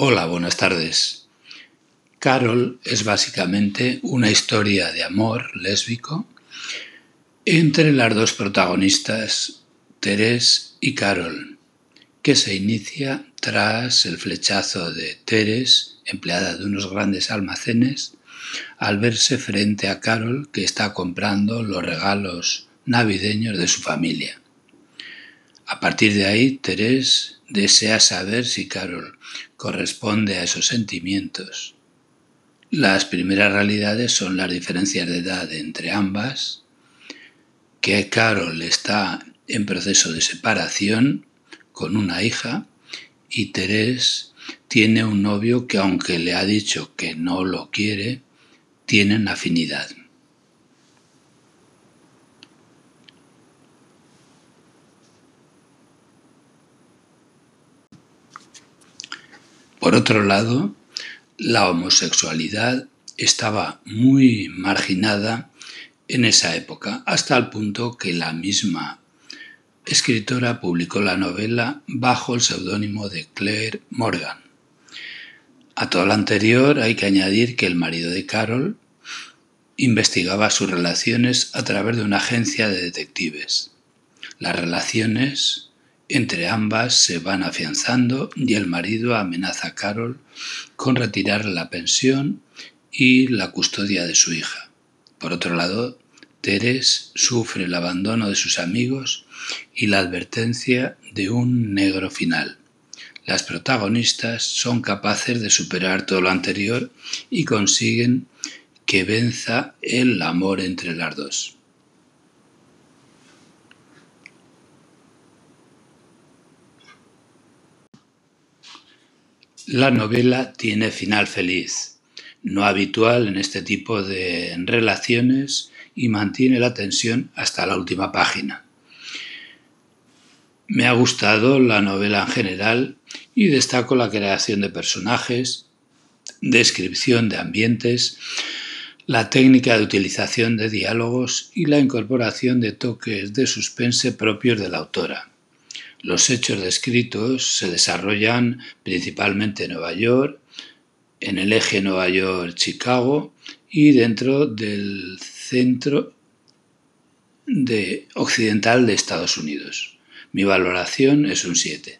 Hola, buenas tardes. Carol es básicamente una historia de amor lésbico entre las dos protagonistas, Teres y Carol, que se inicia tras el flechazo de Teres, empleada de unos grandes almacenes, al verse frente a Carol que está comprando los regalos navideños de su familia. A partir de ahí, Teres desea saber si Carol corresponde a esos sentimientos. Las primeras realidades son las diferencias de edad entre ambas, que Carol está en proceso de separación con una hija y Terés tiene un novio que aunque le ha dicho que no lo quiere, tienen afinidad. Por otro lado, la homosexualidad estaba muy marginada en esa época, hasta el punto que la misma escritora publicó la novela bajo el seudónimo de Claire Morgan. A todo lo anterior hay que añadir que el marido de Carol investigaba sus relaciones a través de una agencia de detectives. Las relaciones entre ambas se van afianzando y el marido amenaza a Carol con retirar la pensión y la custodia de su hija. Por otro lado, Teres sufre el abandono de sus amigos y la advertencia de un negro final. Las protagonistas son capaces de superar todo lo anterior y consiguen que venza el amor entre las dos. La novela tiene final feliz, no habitual en este tipo de relaciones y mantiene la tensión hasta la última página. Me ha gustado la novela en general y destaco la creación de personajes, descripción de ambientes, la técnica de utilización de diálogos y la incorporación de toques de suspense propios de la autora. Los hechos descritos se desarrollan principalmente en Nueva York, en el eje Nueva York-Chicago y dentro del centro de occidental de Estados Unidos. Mi valoración es un 7.